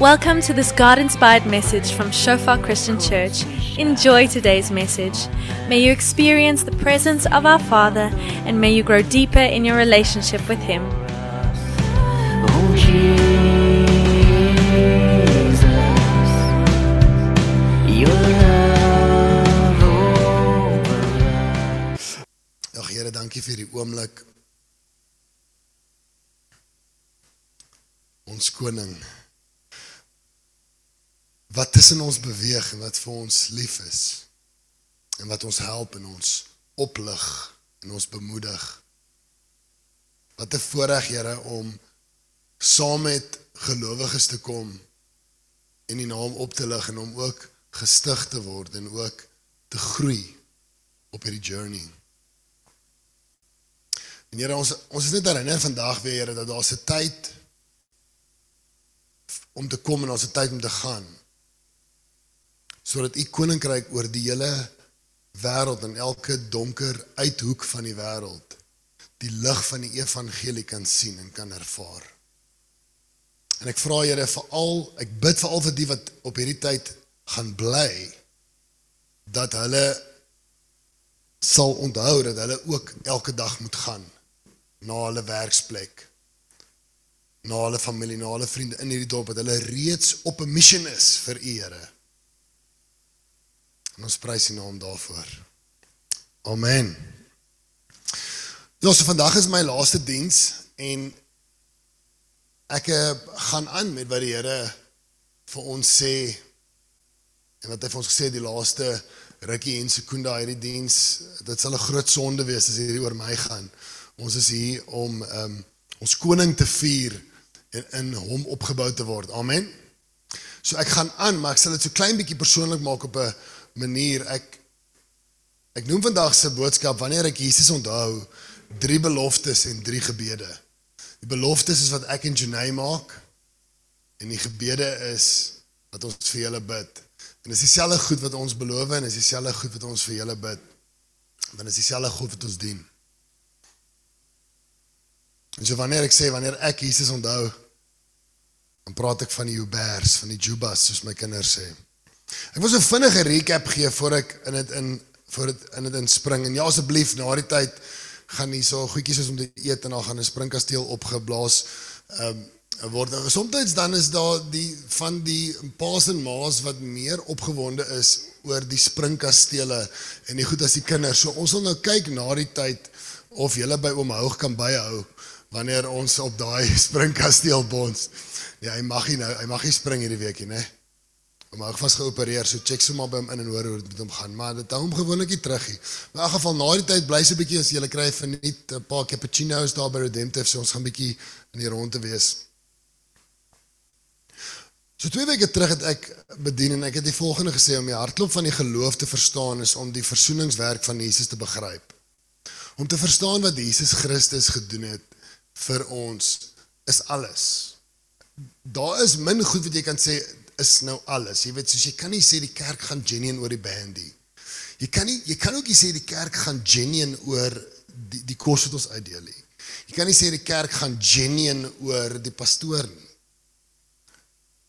Welcome to this God inspired message from Shofar Christian Church. Enjoy today's message. May you experience the presence of our Father and may you grow deeper in your relationship with Him. Ag Here, dankie vir die. Ons koning wat tussen ons beweeg en wat vir ons lief is en wat ons help en ons oplig en ons bemoedig. Wat 'n voorreg Here om saam met gelowiges te kom en die naam op te lig en om ook gestig te word en ook te groei op hierdie journey. En Here ons ons is net herinner vandag weer Here dat daar 'n tyd om te kom en ons 'n tyd om te gaan. Sodat u koninkryk oor die hele wêreld en elke donker uithoek van die wêreld die lig van die evangelie kan sien en kan ervaar. En ek vra Here veral ek bid veral vir die wat op hierdie tyd gaan bly dat hulle sal onthou dat hulle ook elke dag moet gaan na hulle werksplek na hulle familie, na hulle vriende in hierdie dorp dat hulle reeds op 'n mission is vir U Here. En ons prys U naam daarvoor. Amen. Ja, so vandag is my laaste diens en ek eh, gaan aan met wat die Here vir ons sê en wat hy vir ons gesê die laaste rukkie en sekunda hierdie diens, dit sal 'n groot sonde wees as hierdie oor my gaan. Ons is hier om um, ons koning te vier en in hom opgebou te word. Amen. So ek gaan aan, maar ek sal dit so klein bietjie persoonlik maak op 'n manier. Ek ek noem vandag se boodskap wanneer ek Jesus onthou, drie beloftes en drie gebede. Die beloftes is wat ek en Janae maak en die gebede is wat ons vir julle bid. En dis dieselfde goed wat ons beloof en dis dieselfde goed wat ons vir julle bid. Want dis dieselfde God wat ons dien. En so wanneer ek sê wanneer ek Jesus onthou, dan praat ek van die Ubers, van die Jubas soos my kinders sê. Ek wil so 'n vinnige recap gee voor ek in dit in voor dit in dit inspring. En ja asseblief na die tyd gaan hier so goedjies soos om te eet en dan gaan 'n springkasteel opgeblaas. Ehm um, word en soms dan is daar die van die paas en maas wat meer opgewonde is oor die springkastele en die goed as die kinders. So ons wil nou kyk na die tyd of julle by oom Houg kan byhou wanneer ons op daai springkasteel bons. Ja, hy mag nie nou, hy mag nie spring hierdie weekie, né? Hom Houg was geopereer, so check sommer by hom in en hoor hoe dit met hom gaan, maar dit hou hom gewoonlik nie terug nie. Maar in elk geval na die tyd bly sy bietjie as jy kry vir net 'n paar cappuccinos daar by Redemptive, so ons gaan bietjie in die ronde wees. So twee weke terug het ek bedien en ek het die volgende gesê om die hartklop van die geloof te verstaan is om die versoeningswerk van Jesus te begryp. Om te verstaan wat Jesus Christus gedoen het vir ons is alles. Daar is min goed wat jy kan sê is nou alles. Jy weet soos jy kan nie sê die kerk gaan genuine oor die band nie. Jy kan nie jy kan ook nie sê die kerk gaan genuine oor die die kos wat ons uitdeel nie. Jy kan nie sê die kerk gaan genuine oor die pastoor nie.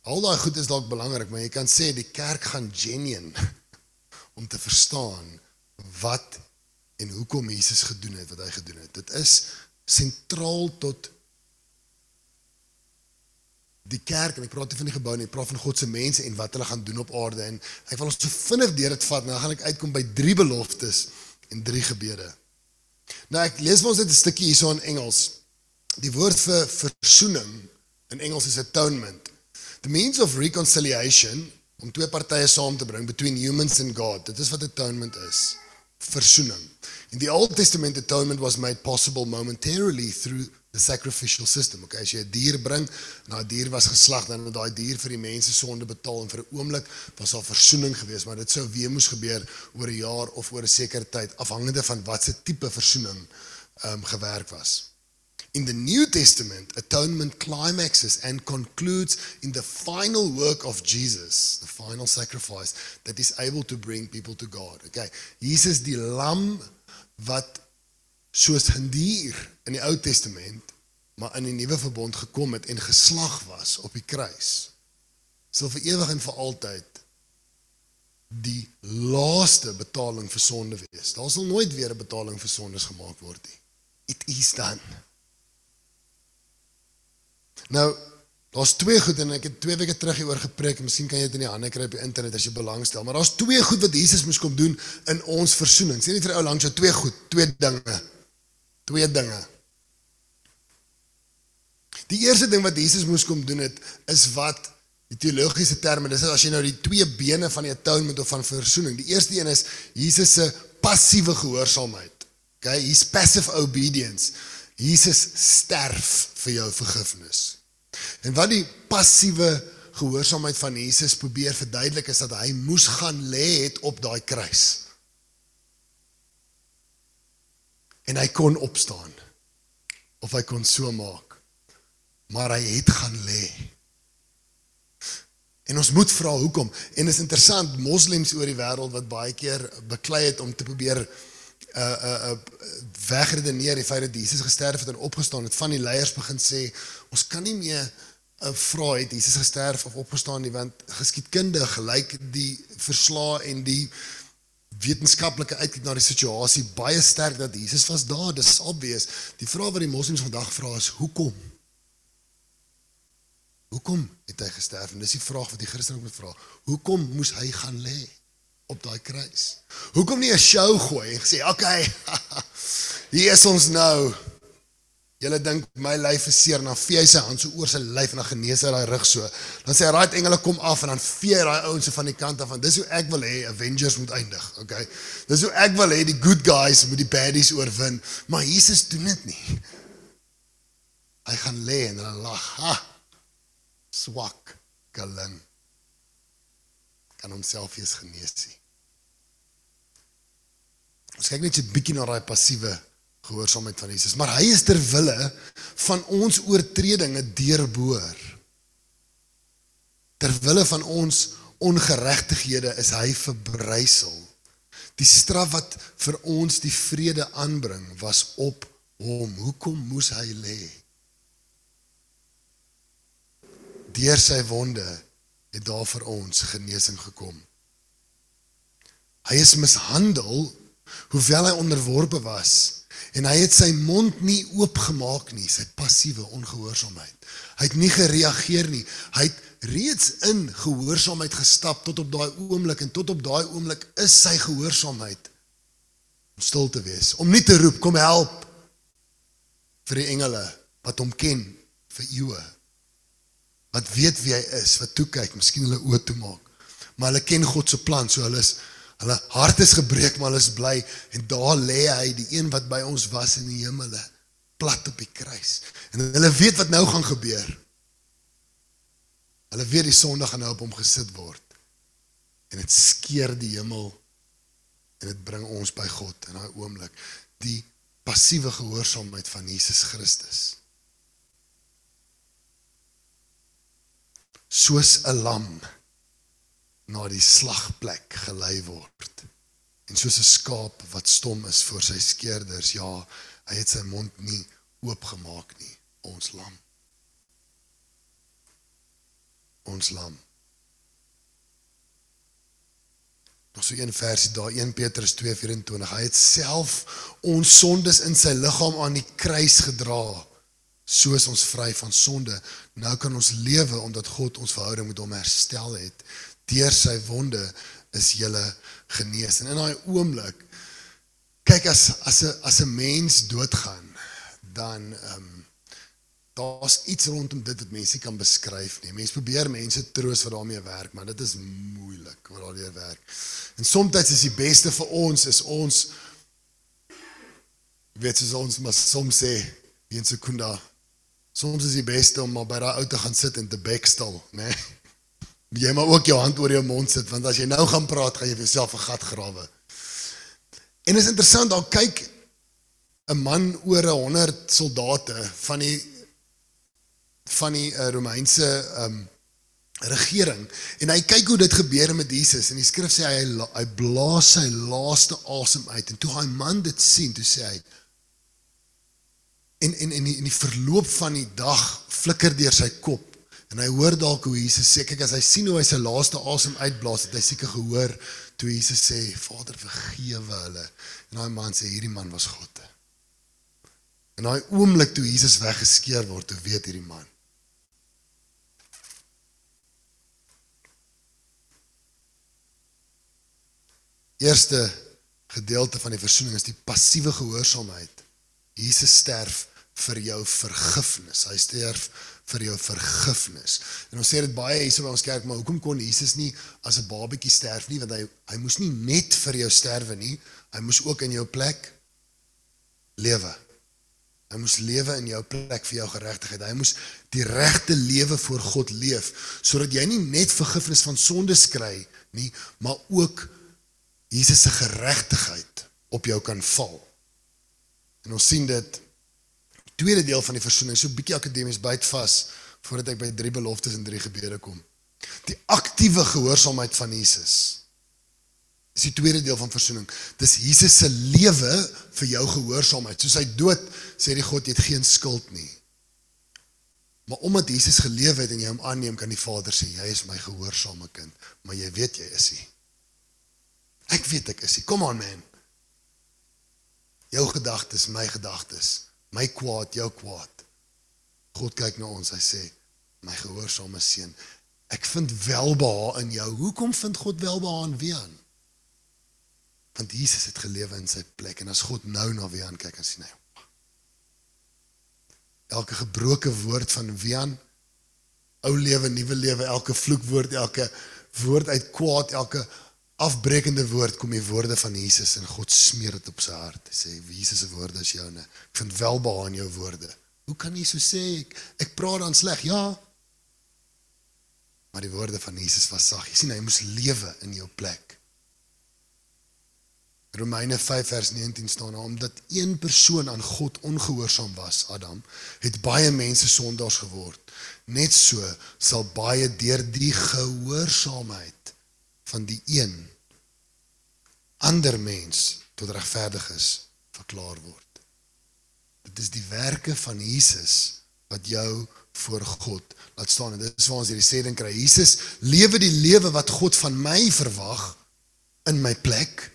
Al daai goed is dalk belangrik, maar jy kan sê die kerk gaan genuine om te verstaan wat en hoekom Jesus gedoen het wat hy gedoen het. Dit is sentraal tot die kerk en ek praat nie van die gebou nie, ek praat van God se mense en wat hulle gaan doen op aarde en ek wil ons so vinnig deur dit vat en dan gaan ek uitkom by drie beloftes en drie gebede. Nou ek lees vir ons net 'n stukkie hierso in Engels. Die woord vir versoening in Engels is atonement. The means of reconciliation om twee partye saam te bring between humans and God. Dit is wat atonement is. Versoening. In the Old Testament, atonement was made possible momentarily through the sacrificial system. Okay, as jy 'n dier bring, na 'n dier was geslag, dan het daai dier vir die mense sonde betaal en vir 'n oomblik was daar versoening geweest, maar dit sou weer moes gebeur oor 'n jaar of oor 'n sekere tyd, afhangende van wat se tipe versoening ehm um, gewerk was. In the New Testament, atonement climaxes and concludes in the final work of Jesus, the final sacrifice that is able to bring people to God. Okay, Jesus die lam wat soos 'n dier in die Ou Testament maar in die Nuwe Verbond gekom het en geslag was op die kruis. sal vir ewig en vir altyd die laaste betaling vir sonde wees. Daar sal nooit weer 'n betaling vir sondes gemaak word nie. It is done. Nou, daar's twee goed en ek het twee weke terug hieroor gepreek en miskien kan jy dit in die hande kry op die internet as jy belangstel, maar daar's twee goed wat Jesus moes kom doen in ons versoening. Sien net vir ou langs jou twee goed, twee dinge. Twee dinge. Die eerste ding wat Jesus moes kom doen het is wat die teologiese terme dis as jy nou die twee bene van die atonement of van versoening. Die eerste een is Jesus se passiewe gehoorsaamheid. Okay, he's passive obedience. Jesus sterf vir jou vergifnis. En wat die passiewe gehoorsaamheid van Jesus probeer verduidelik is dat hy moes gaan lê het op daai kruis. En hy kon opstaan. Of hy kon so maak. Maar hy het gaan lê. En ons moet vra hoekom. En is interessant, moslems oor die wêreld wat baie keer beklei het om te probeer uh uh, uh wegredeneer die feit dat Jesus gesterf het en opgestaan het van die leiers begin sê ons kan nie meer uh, vra het Jesus gesterf of opgestaan nie want geskiedkundig gelyk die verslae en die wetenskaplike uitkyk na die situasie baie sterk dat Jesus was daar dis obvious die vraag wat die moslems vandag vra is hoekom hoekom het hy gesterf en dis die vraag wat die Christene moet vra hoekom moes hy gaan lê op daai kruis. Hoekom nie 'n show gooi en sê, "Oké, okay, hier is ons nou." Julle dink my lyf is seer, dan vee hy sy hand so oor sy lyf en dan genees hy daai rug so. Dan sê hy, "Right engele kom af" en dan vee hy daai ouens so van die kant af want dis hoe ek wil hê Avengers moet eindig, okay? Dis hoe ek wil hê die good guys moet die baddies oorwin, maar Jesus doen dit nie. Hy gaan lê en hulle lag. Ha. Swak galing kan homself eens genees sien. Ons kyk net so 'n bietjie na daai passiewe gehoorsaamheid van Jesus, maar hy is ter wille van ons oortredinge deurboor. Ter wille van ons ongeregtighede is hy verbrysel. Die straf wat vir ons die vrede aanbring was op hom. Hoekom moes hy lê? Deur sy wonde het daar vir ons genesing gekom. Hy is mishandel hoewel hy onderworpe was en hy het sy mond nie oopgemaak nie, sy passiewe ongehoorsaamheid. Hy het nie gereageer nie. Hy het reeds in gehoorsaamheid gestap tot op daai oomblik en tot op daai oomblik is sy gehoorsaamheid om stil te wees, om nie te roep kom help vir die engele wat hom ken vir eeue. Wat weet wie hy is, wat toe kyk, miskien hulle oë toe maak. Maar hulle ken God se plan, so hulle is Hulle hart is gebreek, maar hulle is bly en daar lê hy, die een wat by ons was in die hemele, plat op die kruis. En hulle weet wat nou gaan gebeur. Hulle weet die sonde gaan nou op hom gesit word. En dit skeer die hemel en dit bring ons by God in daai oomblik. Die passiewe gehoorsaamheid van Jesus Christus. Soos 'n lam na die slagplek gelei word. En soos 'n skaap wat stom is voor sy skeerders, ja, hy het sy mond nie oopgemaak nie, ons lam. Ons lam. Nog so een versie daar 1 Petrus 2:24. Hy het self ons sondes in sy liggaam aan die kruis gedra soos ons vry van sonde. Nou kan ons lewe omdat God ons verhouding met hom herstel het deur sy wonde is jy genees. En in daai oomblik kyk as as 'n as 'n mens doodgaan, dan ehm um, daar's iets rondom dit wat mense kan beskryf nie. Mense probeer mense troos wat daarmee werk, maar dit is moeilik wat daardeur werk. En soms is die beste vir ons is ons weet jy ons maar soms sê in sekunda soms is die beste om maar by daai ou te gaan sit en te bekstel, né? Nee? Jy moet ook jou hand oor jou mond sit want as jy nou gaan praat, gaan jy vir jouself 'n gat grawe. En is interessant, daar kyk 'n man oor 100 soldate van die van die uh, Romeinse um regering en hy kyk hoe dit gebeur met Jesus en die skrif sê hy hy blaas sy laaste asem uit en toe hy man dit sien, toe sê hy en en in die, die verloop van die dag flikker deur sy kop En hy hoor dalk hoe Jesus sê, kyk as hy sien hoe hy sy laaste asem uitblaas, het hy seker gehoor toe Jesus sê, Vader vergewe hulle. En daai man sê hierdie man was God. En daai oomblik toe Jesus weggeskeer word, toe weet hierdie man. Eerste gedeelte van die versoening is die passiewe gehoorsaamheid. Jesus sterf vir jou vergifnis. Hy sterf vir jou vergifnis. En ons sê dit baie hierso by ons kerk, maar hoekom kon Jesus nie as 'n babatjie sterf nie? Want hy hy moes nie net vir jou sterwe nie, hy moes ook in jou plek lewe. Hy moes lewe in jou plek vir jou geregtigheid. Hy moes die regte lewe voor God leef sodat jy nie net vergifnis van sondes kry nie, maar ook Jesus se geregtigheid op jou kan val. En ons sien dit tweede deel van die versoening, so 'n bietjie akademies byt vas voordat ek by drie beloftes en drie gebede kom. Die aktiewe gehoorsaamheid van Jesus. Dis die tweede deel van versoening. Dis Jesus se lewe vir jou gehoorsaamheid. Soos hy dood sê die God jy het geen skuld nie. Maar omdat Jesus geleef het en jy hom aanneem, kan die Vader sê jy is my gehoorsame kind, maar jy weet jy is hy. Ek weet ek is hy. Kom aan man. Jou gedagtes, my gedagtes, my kwaad, jou kwaad. God kyk na ons, hy sê my gehoorsame seun, ek vind welbehae in jou. Hoekom vind God welbehae in wie aan? Want Jesus het gelewe in sy plek en as God nou na wie aan kyk en sien hy elke gebroke woord van Wian ou lewe nuwe lewe elke vloekwoord elke woord uit kwaad elke afbreekende woord kom die woorde van Jesus en God smeer dit op sy hart. Hy sê Jesus se woorde is joune. Ek vind welbehae in jou woorde. Hoe kan jy so sê ek ek praat dan sleg? Ja. Maar die woorde van Jesus was sag. Jy sien hy moes lewe in jou plek. Romeine 5 vers 19 staan daar omdat een persoon aan God ongehoorsaam was, Adam, het baie mense sondaars geword. Net so sal baie deur die gehoorsaamheid van die een ander mens tot regverdig is verklaar word. Dit is die werke van Jesus wat jou voor God laat staan. En dit is waar ons hierdie sê ding kry. Jesus lewe die lewe wat God van my verwag in my plek.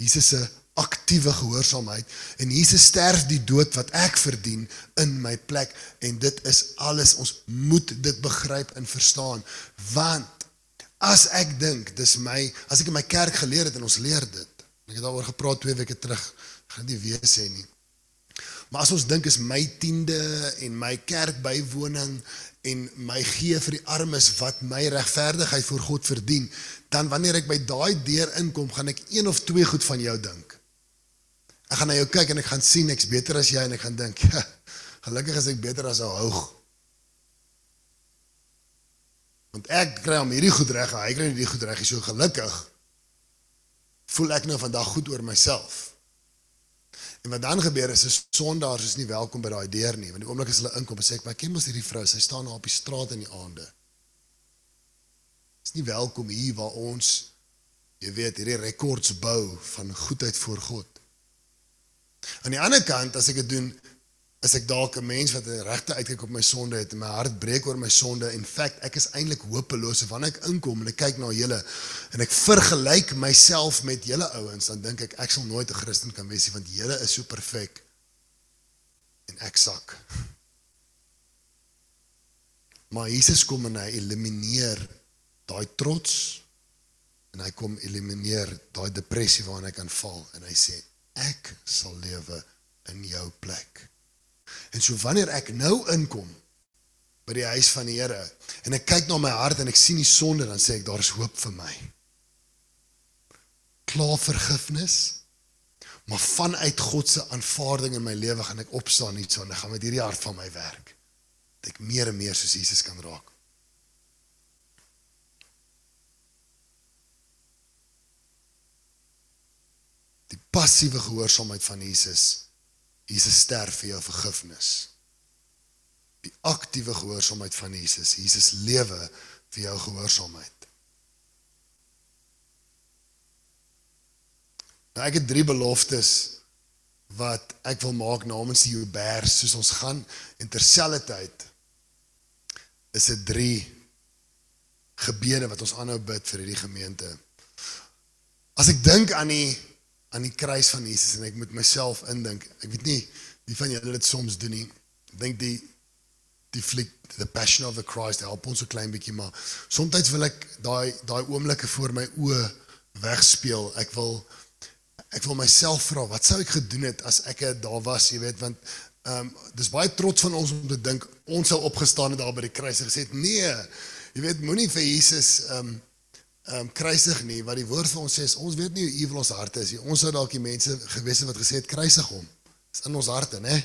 Jesus se aktiewe gehoorsaamheid. En Jesus sterf die dood wat ek verdien in my plek. En dit is alles. Ons moet dit begryp en verstaan. Want as ek dink dis my as ek in my kerk geleer het en ons leer dit ek het daaroor gepraat 2 weke terug gaan nie weer sê nie maar as ons dink is my tiende en my kerk bywoning en my gee vir die armes wat my regverdigheid voor God verdien, dan wanneer ek by daai deur inkom, gaan ek een of twee goed van jou dink. Ek gaan na jou kyk en ek gaan sien ek's beter as jy en ek gaan dink, ja, gelukkig is ek beter as ou hoog. Want ek kry hom hierdie goed reg, hy kry nie die goed reg nie, so gelukkig voel ek nou vandag goed oor myself. En wat dan gebeur is, is sondaars is nie welkom by daai deur nie, want die oomblik as hulle inkom, sê ek, "Maar ken mos hierdie vrou, sy staan daar op die straat in die aande." Is nie welkom hier waar ons jy weet, hierdie rekords bou van goedheid voor God. Aan die ander kant, as ek dit doen, is ek dalk 'n mens wat 'n regte uitkyk op my sonde het en my hart breek oor my sonde. In feite, ek is eintlik hopeloos wanneer ek inkom en ek kyk na julle en ek vergelyk myself met julle ouens, dan dink ek ek sal nooit 'n Christen kan wees nie want julle is so perfek en ek sak. Maar Jesus kom en hy elimineer daai trots en hy kom elimineer daai depressie waarin ek kan val en hy sê ek sal lewe in jou plek. En so wanneer ek nou inkom by die huis van die Here en ek kyk na my hart en ek sien die sonde dan sê ek daar is hoop vir my. Klaar vergifnis. Maar vanuit God se aanvaarding in my lewe gaan ek opstaan nie sonde gaan met hierdie hart van my werk. Dat ek meer en meer soos Jesus kan raak. Die passiewe gehoorsaamheid van Jesus Jesus sterf vir jou vergifnis. Die aktiewe gehoorsaamheid van Jesus. Jesus lewe vir jou gehoorsaamheid. Nou ek het drie beloftes wat ek wil maak namens die Joubers soos ons gaan en terselfdertyd is dit drie gebede wat ons aanhou bid vir hierdie gemeente. As ek dink aan die aan die kruis van Jesus en ek moet myself indink, ek weet nie wie van julle dit soms doen nie. Ek dink die die fliek the passion of the Christ help ons so klein bietjie maar soms wil ek daai daai oomblikke voor my oë wegspeel. Ek wil ek wil myself vra wat sou ek gedoen het as ek daar was, jy weet, want ehm um, dis baie trots van ons om te dink ons sou opgestaan het daar by die kruis en gesê het nee. Jy weet, moenie vir Jesus ehm um, um, kruisig nie, wat die woord vir ons sê is ons weet nie hoe ewel ons harte is nie. Ons sou dalk die mense gewees het wat gesê het kruisig hom. Dis in ons harte, né?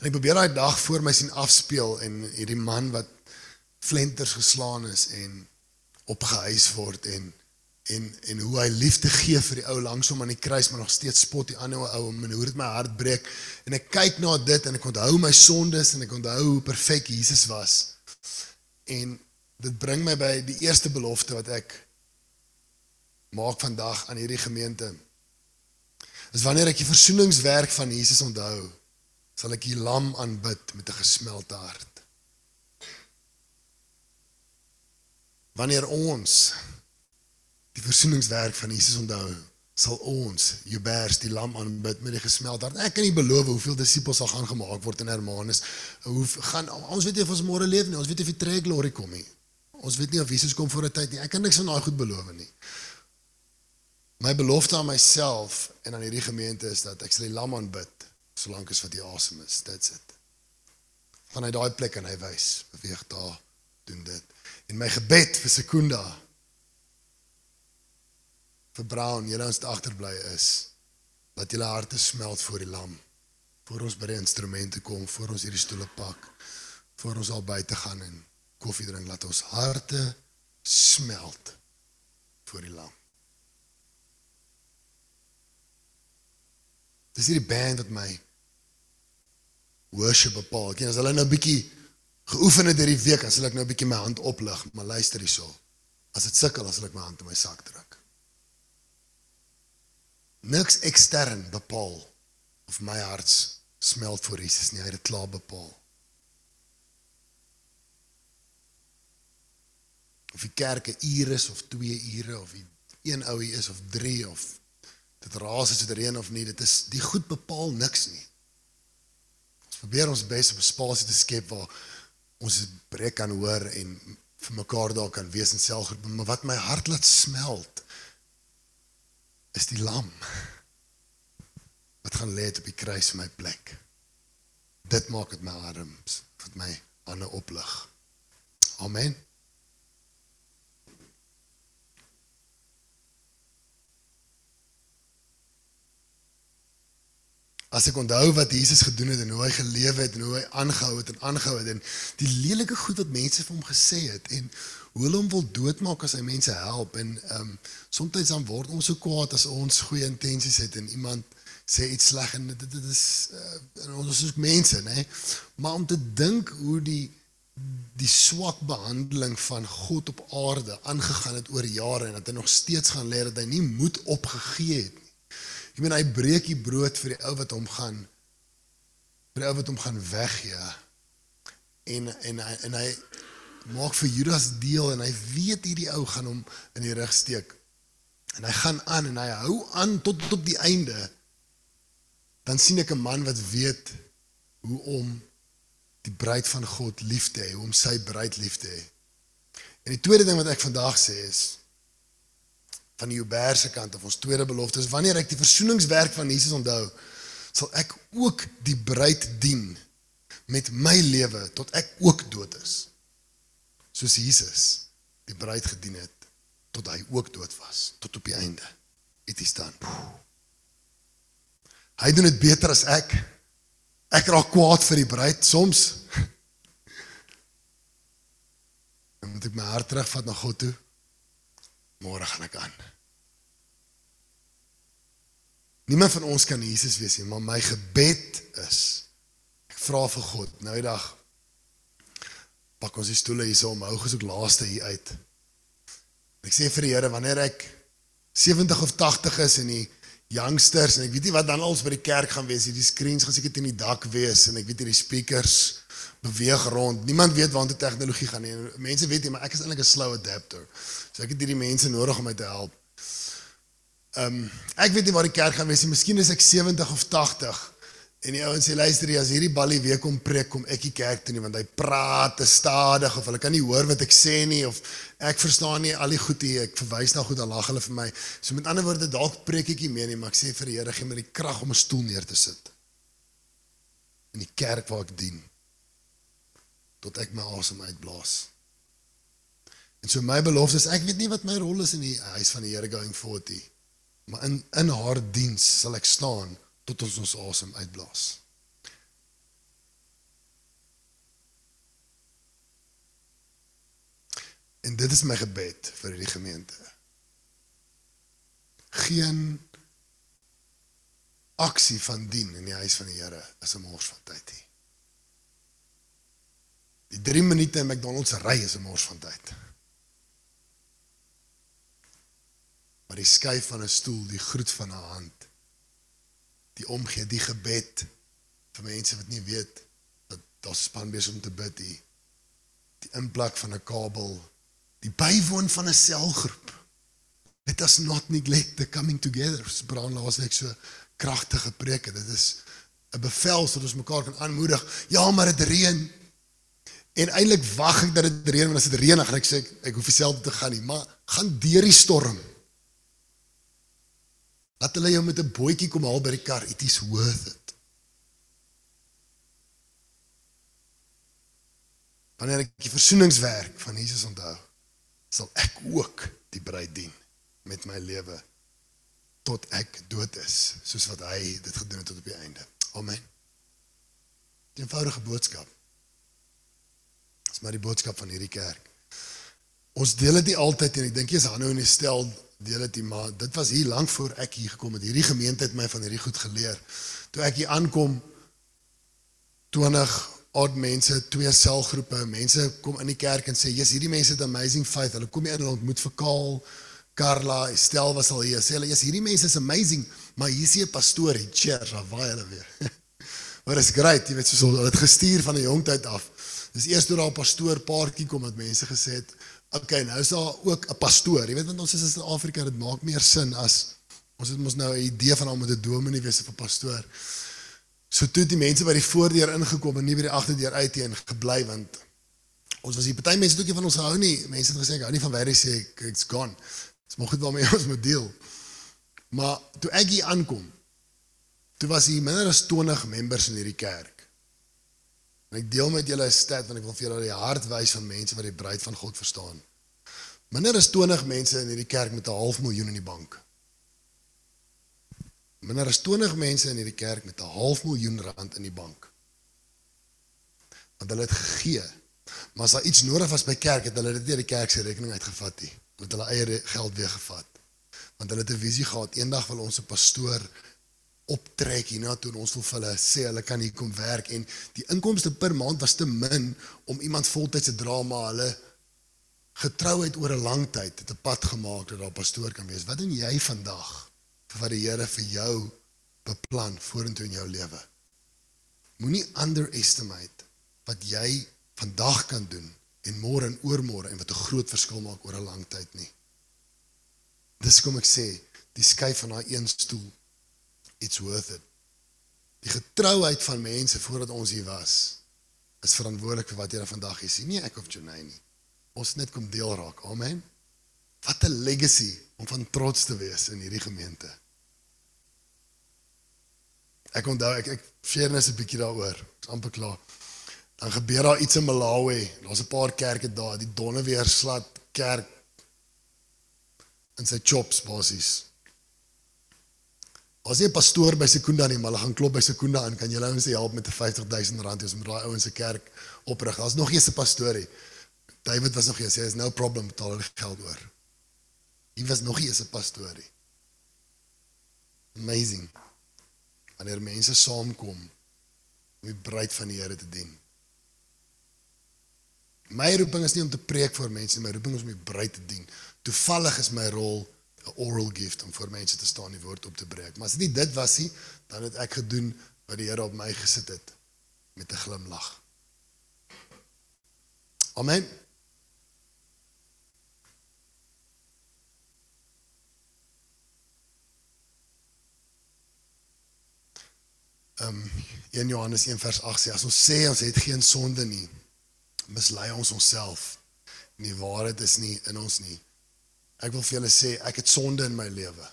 En ek probeer daai dag voor my sien afspeel en hierdie man wat flenters geslaan is en opgehuis word en en en hoe hy liefde gee vir die ou langs hom aan die kruis maar nog steeds spot die ander ou en hoe dit my hart breek en ek kyk na dit en ek onthou my sondes en ek onthou hoe perfek Jesus was en dit bring my by die eerste belofte wat ek maak vandag aan hierdie gemeente is wanneer ek die versoeningswerk van Jesus onthou sal ek die lam aanbid met 'n gesmelte hart. Wanneer ons die versoeningswerk van Jesus onthou, sal ons Jubers die lam aanbid met die gesmelte hart. Ek kan nie beloof hoeveel disippels sal gaan gemaak word in Hermanus. Hoe gaan ons weet nie of ons môre leef nie. Ons weet nie of die trek glory kom nie. Ons weet nie of Jesus kom voor 'n tyd nie. Ek kan niks van daai goed beloof nie. My belofte aan myself en aan hierdie gemeente is dat ek sal die lam aanbid solank as wat hy asem is. That's it. Van hy daai plek en hy wys, beweeg daar, doen dit. En my gebed vir Sekunda vir Brown, julle ons agterbly is dat julle harte smelt voor die lam. Voor ons by die instrumente kom, voor ons hierdie stoele pak, voor ons al buite gaan en koffie drink, laat ons harte smelt voor die lam. Dis hierdie band wat my worship bepaal. Ek as hulle nou 'n bietjie geoefen het hierdie week, as ek nou 'n bietjie my hand oplig, maar luister hierso. As dit sukkel, as ek my hand in my sak druk. Niks ekstern bepaal of my hart smelt vir Jesus nie. Hy het dit klaar bepaal. Of die kerk 'n uur is of 2 ure of een ouie is of 3 of dit raas as dit reën of nie, dit is die goed bepaal niks nie. Ons probeer ons bes om 'n spasie te skep waar ons breek kan hoor en vir mekaar daar kan wees in selfgroep, maar wat my hart laat smelt is die lam wat gaan lê op die kruis vir my plek. Dit maak dit my arms wat my hande oplig. Amen. As ek onthou wat Jesus gedoen het en hoe hy geleef het en hoe hy aangehou het en aangehou het en die lelike goed wat mense vir hom gesê het en hoe hulle hom wil doodmaak as hy mense help. En ehm um, soms dan word ons so kwaad as ons goeie intensies het en iemand sê iets sleg en dit dit is uh, ons is mense nê maar om te dink hoe die die swak behandeling van God op aarde aangegaan het oor jare en dat hy nog steeds gaan leer dat hy nie moed opgegee het Ek meen hy breek die brood vir die ou wat hom gaan vir die ou wat hom gaan weggee. En en hy en hy maak vir Judas deel en hy weet hierdie ou gaan hom in die rug steek. En hy gaan aan en hy hou aan tot tot die einde. Dan sien ek 'n man wat weet hoe om die bruid van God lief te hê, hoe om sy bruid lief te hê. En die tweede ding wat ek vandag sê is van die Joberse kant of ons tweede belofte is wanneer ek die versoeningswerk van Jesus onthou, sal ek ook die bruid dien met my lewe tot ek ook dood is. Soos Jesus die bruid gedien het tot hy ook dood was, tot op die einde. Het hy staan. Hy doen dit beter as ek. Ek raak kwaad vir die bruid soms. En moet ek my hart terugvat na God toe? Môre gaan ek aan. Niemand van ons kan Jesus wees nie, maar my gebed is ek vra vir God nou die dag pak ons die stoele hier so om hou gesoek laaste hier uit. Ek sê vir die Here wanneer ek 70 of 80 is en die youngsters en ek weet nie wat dan als by die kerk gaan wees nie. Die screens gaan seker teen die dak wees en ek weet hierdie speakers beweeg rond. Niemand weet waantoe tegnologie gaan nie. En Mense weet nie, maar ek is eintlik 'n slow adapter. So ek het hierdie mense nodig om my te help. Ehm um, ek weet nie waar die kerk gaan wees nie. Miskien is ek 70 of 80. En die ouens sê luister jy as hierdie ballie weer kom preek kom ek die kerk toe nie want hy praat te stadig of hulle kan nie hoor wat ek sê nie of ek verstaan nie al die goed hier ek verwys na goed dan lag hulle vir my. So met ander woorde dalk preek ek nie meer nie maar ek sê vir die Here gee my die krag om 'n stoel neer te sit. In die kerk waar ek dien tot ek my asem uitblaas. En so my belofte is ek weet nie wat my rol is in die huis van die Here going forward nie. Maar in in haar diens sal ek staan tot ons ons asem uitblaas. En dit is my gebed vir hierdie gemeente. Geen aksie van dien in die huis van die Here is 'n mors van tyd nie. Die 3 minute in McDonald's ry is 'n mors van tyd. Maar die skuif van 'n stoel, die groet van 'n hand, die omgee, die gebed vir mense wat nie weet dat daar span besig om te bid nie. Die inplak van 'n kabel, die bywoon van 'n selgroep. Let us not neglect the coming together. Braan laasweek so kragtige preek. Dit is 'n bevel sodat ons mekaar kan aanmoedig. Ja, maar dit reën. En eintlik wag ek dat dit reën want as dit reën dan gaan ek sê ek, ek hoef self te gaan nie, maar gaan deur die storm. Laat hulle jou met 'n bootjie kom haal by die kar. It is worth it. Wanneer ek die versoeningswerk van Jesus onthou, sal ek ook die bruid dien met my lewe tot ek dood is, soos wat hy dit gedoen het tot op die einde. Amen. Die eenvoudige boodskap. Dis maar die boodskap van hierdie kerk. Ons deel dit nie altyd en ek dink jy's Hanno en die stel deel dit nie, maar dit was hier lank voor ek hier gekom het. Hierdie gemeente het my van hierdie goed geleer. Toe ek hier aankom 20 oud mense, twee selgroepe, mense kom in die kerk en sê, "Jesus, hierdie mense het amazing faith. Hulle kom hier in en ontmoet vir Kaal, Karla, Estel was al hier. Sê hulle, "Jesus, hierdie mense is amazing, maar hier is 'n pastoor, hier cheers, daar waai hulle weer." maar is great, jy weet, soos hulle het gestuur van 'n jong tyd af. Dis eers toe daar 'n pastoor paartjie kom wat mense gesê het, okay, nou is daar ook 'n pastoor. Jy weet want ons is in Suid-Afrika, dit maak meer sin as ons het mos nou 'n idee van hom met 'n dominee wees of 'n pastoor. So toe die mense by die voordeur ingekom en nie by die agterdeur uit heen gebly want ons was hier party mense nie van ons gehou nie. Mense het gesê ek hou nie van werk sê ek it's gone. Dis maar goed waarmee ons moet deel. Maar toe ek hier aankom, toe was hier minder as 20 members in hierdie kerk. En ek deel met julle 'n stat want ek wil vir julle die hart wys van mense wat die bruid van God verstaan. Minder as 20 mense in hierdie kerk met 'n half miljoen in die bank. Minder as 20 mense in hierdie kerk met 'n half miljoen rand in die bank. Want hulle het gegee. Maar as daar iets nodig was by kerk, het hulle dit nie uit die kerk se rekening uitgevat nie. Het hulle eie geld weer gevat. Want hulle het 'n visie gehad, eendag wil ons 'n pastoor optrek hiernatoe en ons wil vir hulle sê hulle kan hier kom werk en die inkomste per maand was te min om iemand voltyds te dra maar hulle getrouheid oor 'n lang tyd het 'n pad gemaak dat daar pastoor kan wees. Wat doen jy vandag vir wat die Here vir jou beplan vorentoe in jou lewe? Moenie underestimate wat jy vandag kan doen en môre en oormôre en wat 'n groot verskil maak oor 'n lang tyd nie. Dis kom ek sê, die skuif van daai een stoel it's worth it. Die getrouheid van mense voordat ons hier was is verantwoordelik vir wat jy vandag hier sien, nie ek of Janine nie. Ons net kom deel raak. Amen. Wat 'n legacy om van trots te wees in hierdie gemeente. Ek onthou ek ek share net 'n bietjie daaroor. Ek's amper klaar. Dan gebeur daar iets in Malawi. Daar's 'n paar kerke daar, die Donneweer slat kerk in sy chops basies. As jy 'n pastoor by Sekunda nie, maar hulle gaan klop by Sekunda aan, kan jy hulle ouens help met 'n 50000 rand as met daai ouens se kerk oprig. Daar's nog eers 'n pastorie. David was nog eers, hy is no problem betaal hulle geld oor. Hy was nog eers 'n pastorie. Amazing. Wanneer mense saamkom om die bruid van die Here te dien. My roeping is nie om te preek vir mense, my roeping is om die bruid te dien. Toevallig is my rol 'n oral gift om voor mense te staan die woord op te breek. Maar as dit nie dit was nie, dan het ek gedoen wat die Here op my gesit het met 'n glimlag. Amen. Ehm um, 1 Johannes 1 vers 8 sê as ons sê ons het geen sonde nie, mislei ons onsself. En die waarheid is nie in ons nie. Ek wil vir julle sê ek het sonde in my lewe.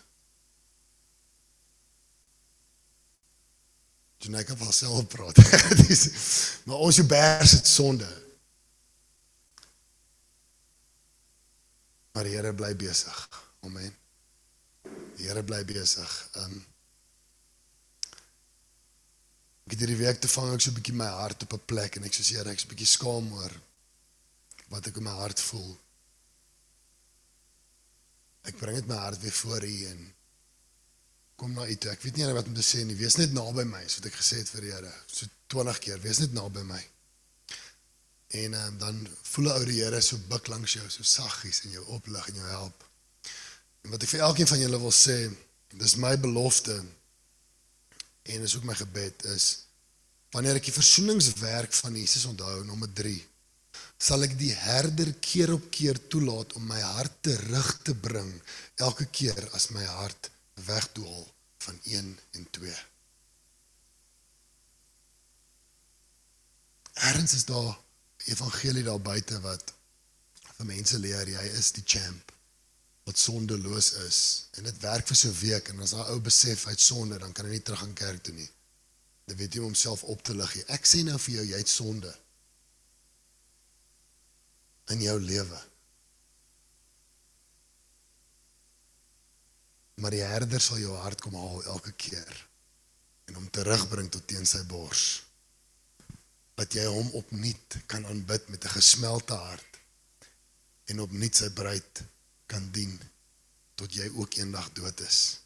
Jy net kan van self praat. Dis maar ons jebers het sonde. Maar die Here bly besig. Amen. Die Here bly besig. Um, Ek het hierdie week te vang ek so 'n bietjie my hart op 'n plek en ek sê Here, ek's 'n bietjie skaam oor wat ek in my hart voel. Ek bring dit my hart weer voor U en kom na U toe. Ek weet nie wat om te sê nie. Wees net naby my, so wat ek gesê het vir die Here. So 20 keer, wees net naby my. En um, dan voel ou die Here so buk langs jou, so saggies en jou oplig en jou help. En wat ek vir elkeen van julle wil sê, dis my belofte en is ook my gebed is wanneer ek die versoeningswerk van Jesus onthou nommer 3 sal ek die herder keer op keer toelaat om my hart terug te bring elke keer as my hart wegdwaal van 1 en 2 Erns is daar evangelie daar buite wat vir mense leer jy is die champ wat sondeloos is en dit werk vir so 'n week en as daai ou besef hy't sonde dan kan hy nie terug aan kerk toe nie. Dan weet jy homself op te lig. Ek sê nou vir jou jy het sonde in jou lewe. Maar die herder sal jou hart kom haal elke keer en hom terugbring tot teen sy bors. Dat jy hom opnuut kan aanbid met 'n gesmelte hart en opnuut sy bruid kan dien tot jy ook eendag dood is.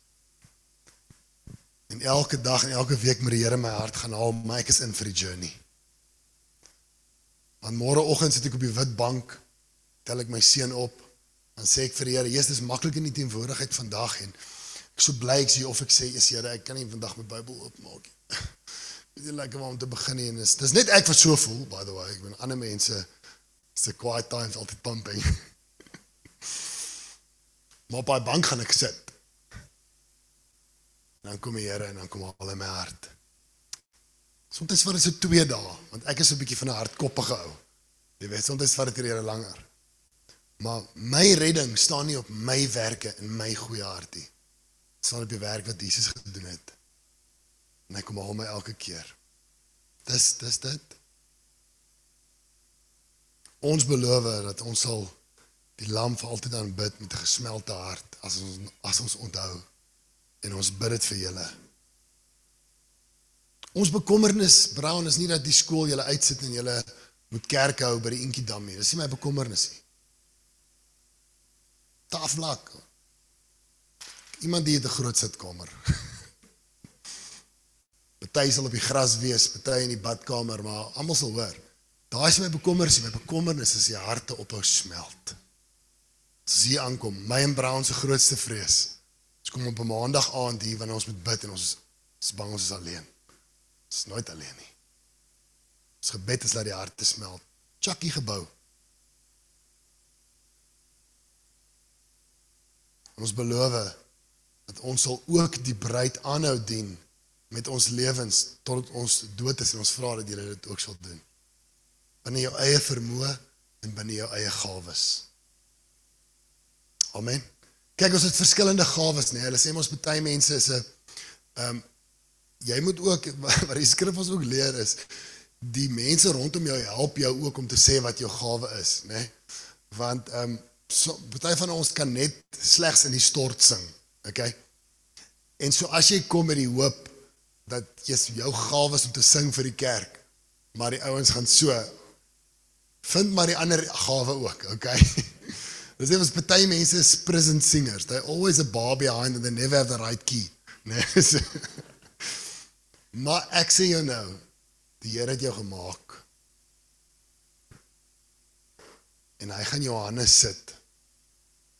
En elke dag en elke week moet die Here my hart gaan haal, maar ek is in vir die journey. Want môreoggend sit ek op die wit bank, tel ek my seun op, dan sê ek vir die Here, "Jesus, dis maklik in die teenwoordigheid vandag en ek so bly ek sê of ek sê, "Is Here, ek kan nie vandag my Bybel oopmaak nie." Dit is lekker om te begin en dis dis net ek wat so voel, by the way. Ek bedoel ander mense se quiet times altyd pumping. Maar op daai bank gaan ek sit. En dan kom die Here en dan kom al in my hart. Soms vat dit so 2 dae, want ek is 'n bietjie van 'n hardkoppige ou. Jy weet, soms vat dit hier langer. Maar my redding staan nie op my werke en my goeie hart nie. Dit staan op die werk wat Jesus gedoen het. En hy kom al my elke keer. Dis dis dit. Ons beloof dat ons sal die lam vir altyd aanbid met 'n gesmelte hart as ons as ons onthou en ons bid dit vir julle. Ons bekommernis Brown is nie dat die skool julle uitsit en julle moet kerk hou by die Inkie Dam nie. Dis nie my bekommernis nie. Taflak. Iemand die het 'n groot sitkamer. Party sal op die gras wees, party in die badkamer, maar almal sal hoor. Daai is my bekommernis, my bekommernis is die harte ophou smelt. As hier aankom, my en Brown se grootste vrees. Ons kom op 'n maandag aand hier wanneer ons moet bid en ons is bang ons is alleen. Ons is nooit alleen nie. Ons gebed is dat die hart te smelt. Chucky gebou. Ons beloof dat ons sal ook die bruid aanhou dien met ons lewens tot ons dood is en ons vra dat jy dit ook sal doen. Binne jou eie vermoë en binne jou eie gawes. Amen. Kyk, ons het verskillende gawes, nê. Nee. Hulle sê ons baie mense is 'n ehm um, jy moet ook wat die skrif ons ook leer is die mense rondom jou help jou ook om te sê wat jou gawe is, nê. Nee. Want ehm um, so baie van ons kan net slegs in die stort sing. Okay? En so as jy kom met die hoop dat jy jou gawes om te sing vir die kerk, maar die ouens gaan so vind maar die ander gawe ook, okay? Dis net was baie mense is prison singers. They always a bar behind and they never have the right key. Nee. maar ek sê jou nou, die Here het jou gemaak. En hy gaan Johannes sit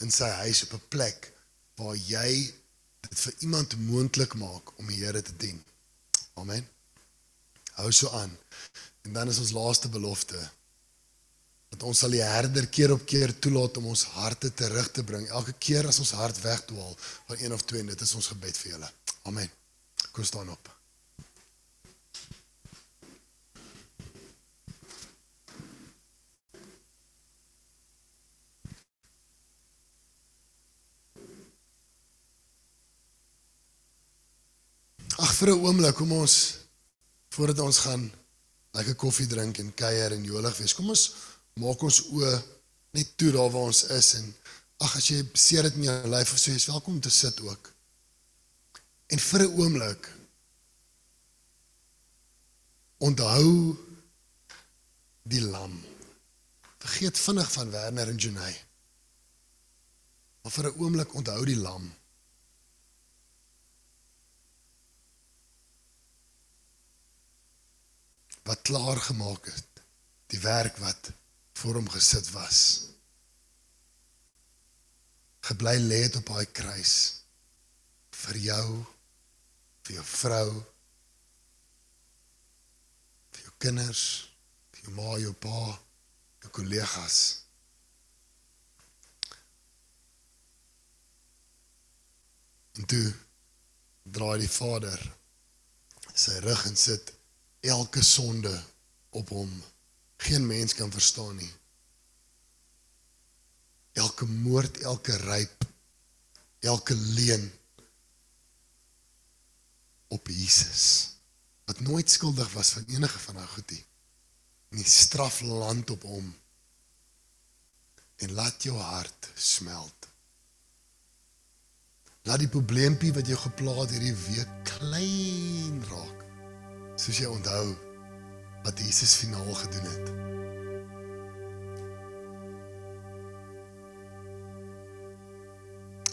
in sy huis op 'n plek waar jy dit vir iemand moontlik maak om die Here te dien. Amen. Hou so aan. En dan is ons laaste belofte dat ons sal die herder keer op keer toelaat om ons harte terug te bring. Elke keer as ons hart wegdwaal van een of twee en dit is ons gebed vir julle. Amen. Kom staan op. Ag vir 'n oomblik, kom ons voordat ons gaan lekker koffie drink en kuier en jolig wees. Kom ons maak ons oë net toe daar waar ons is en ag as jy seer dit in jou lyf of so, jy's welkom om te sit ook. En vir 'n oomblik onthou die lam. Vergeet vinnig van Werner en Junay. Maar vir 'n oomblik onthou die lam. Wat klaar gemaak het die werk wat voor hom gesit was gebly lê het op daai kruis vir jou vir jou vrou vir jou kinders vir jou ma jou pa jou kollegas. En toe draai die vader sy rug en sit elke sonde op hom. Geen mens kan verstaan nie. Elke moord, elke ryp, elke leuen op Jesus wat nooit skuldig was van enige van daai goed nie. En die straf land op hom. En laat jou hart smelt. Laat die probleempie wat jou gepla het hierdie week klein raak soos jy onthou wat Jesus finaal gedoen het.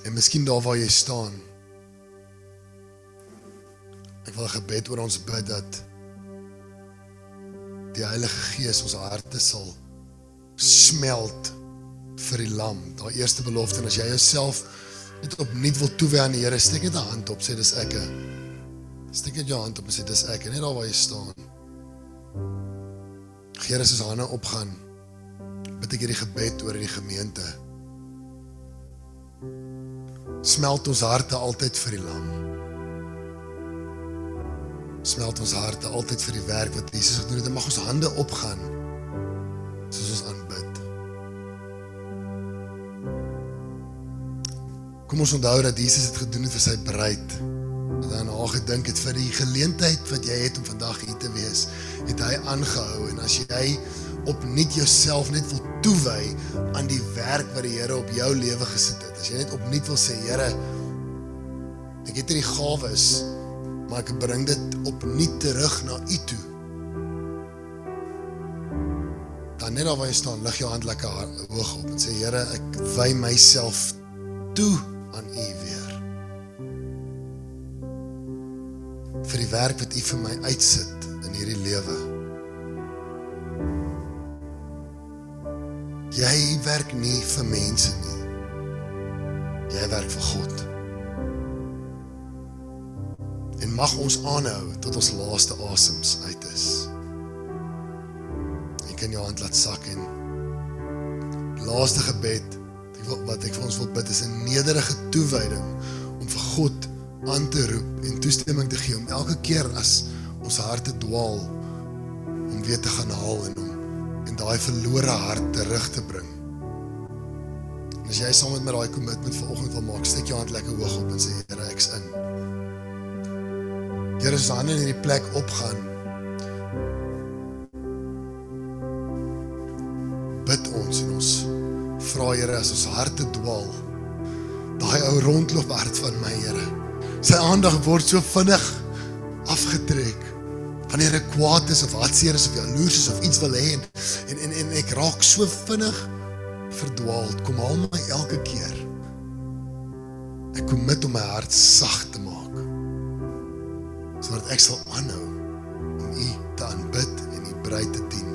En miskien daar waar jy staan. Ek wil 'n gebed oor ons bid dat die Heilige Gees ons harte sal smelt vir die lam. Daai eerste belofte en as jy jouself net opnuut wil toewy aan die Here, steek net 'n hand op, sê dis ek. Steek net jou hand op en sê dis ek, net daar waar jy staan. Here, as ons hande opgaan, bid ek hierdie gebed oor die gemeente. Smelt ons harte altyd vir die lam. Smelt ons harte altyd vir die werk wat Jesus gedoen het. En mag ons hande opgaan soos ons aanbid. Kom ons onthou dat Jesus dit gedoen het vir sy bruid. Haar gedink het vir die geleentheid wat jy het om vandag hier te wees, het hy aangehou en as jy opnuut jouself net wil toewy aan die werk wat die Here op jou lewe gesit het. As jy net opnuut wil sê, Here, ek het hierdie gawes, maar ek bring dit opnuut terug na U toe. Dan net waar jy staan, lig jou hand lekker hoog op en sê, Here, ek wy myself toe aan U weer. Werk wat U vir my uitsit in hierdie lewe. Jy werk nie vir mense nie. Jy werk vir God. En mag ons aanhou tot ons laaste asems uit is. Jy kan jou hand laat sak en laaste gebed wat ek vir ons wil bid is 'n nederige toewyding om vir God aan te roep en toestemming te gee om elke keer as ons harte dwaal om weer te gaan haal en om en daai verlore hart terug te bring. En as jy saam met my daai kommitment vanoggend wil maak, steek jou hand lekker hoog op en sê Here, ek's in. Here, as aan in hierdie plek opgaan. Bid ons en ons vra Here as ons harte dwaal. Daai ou rondloop hart van my Here. Sy aandag word so vinnig afgetrek. Wanneer ek kwaad is of hartseer is of jaloers is of iets wil hê en, en en en ek raak so vinnig verdwaald kom haal my elke keer. Ek kom met om my hart sag te maak sodat ek sal aanhou om u te aanbid en u bruid te dien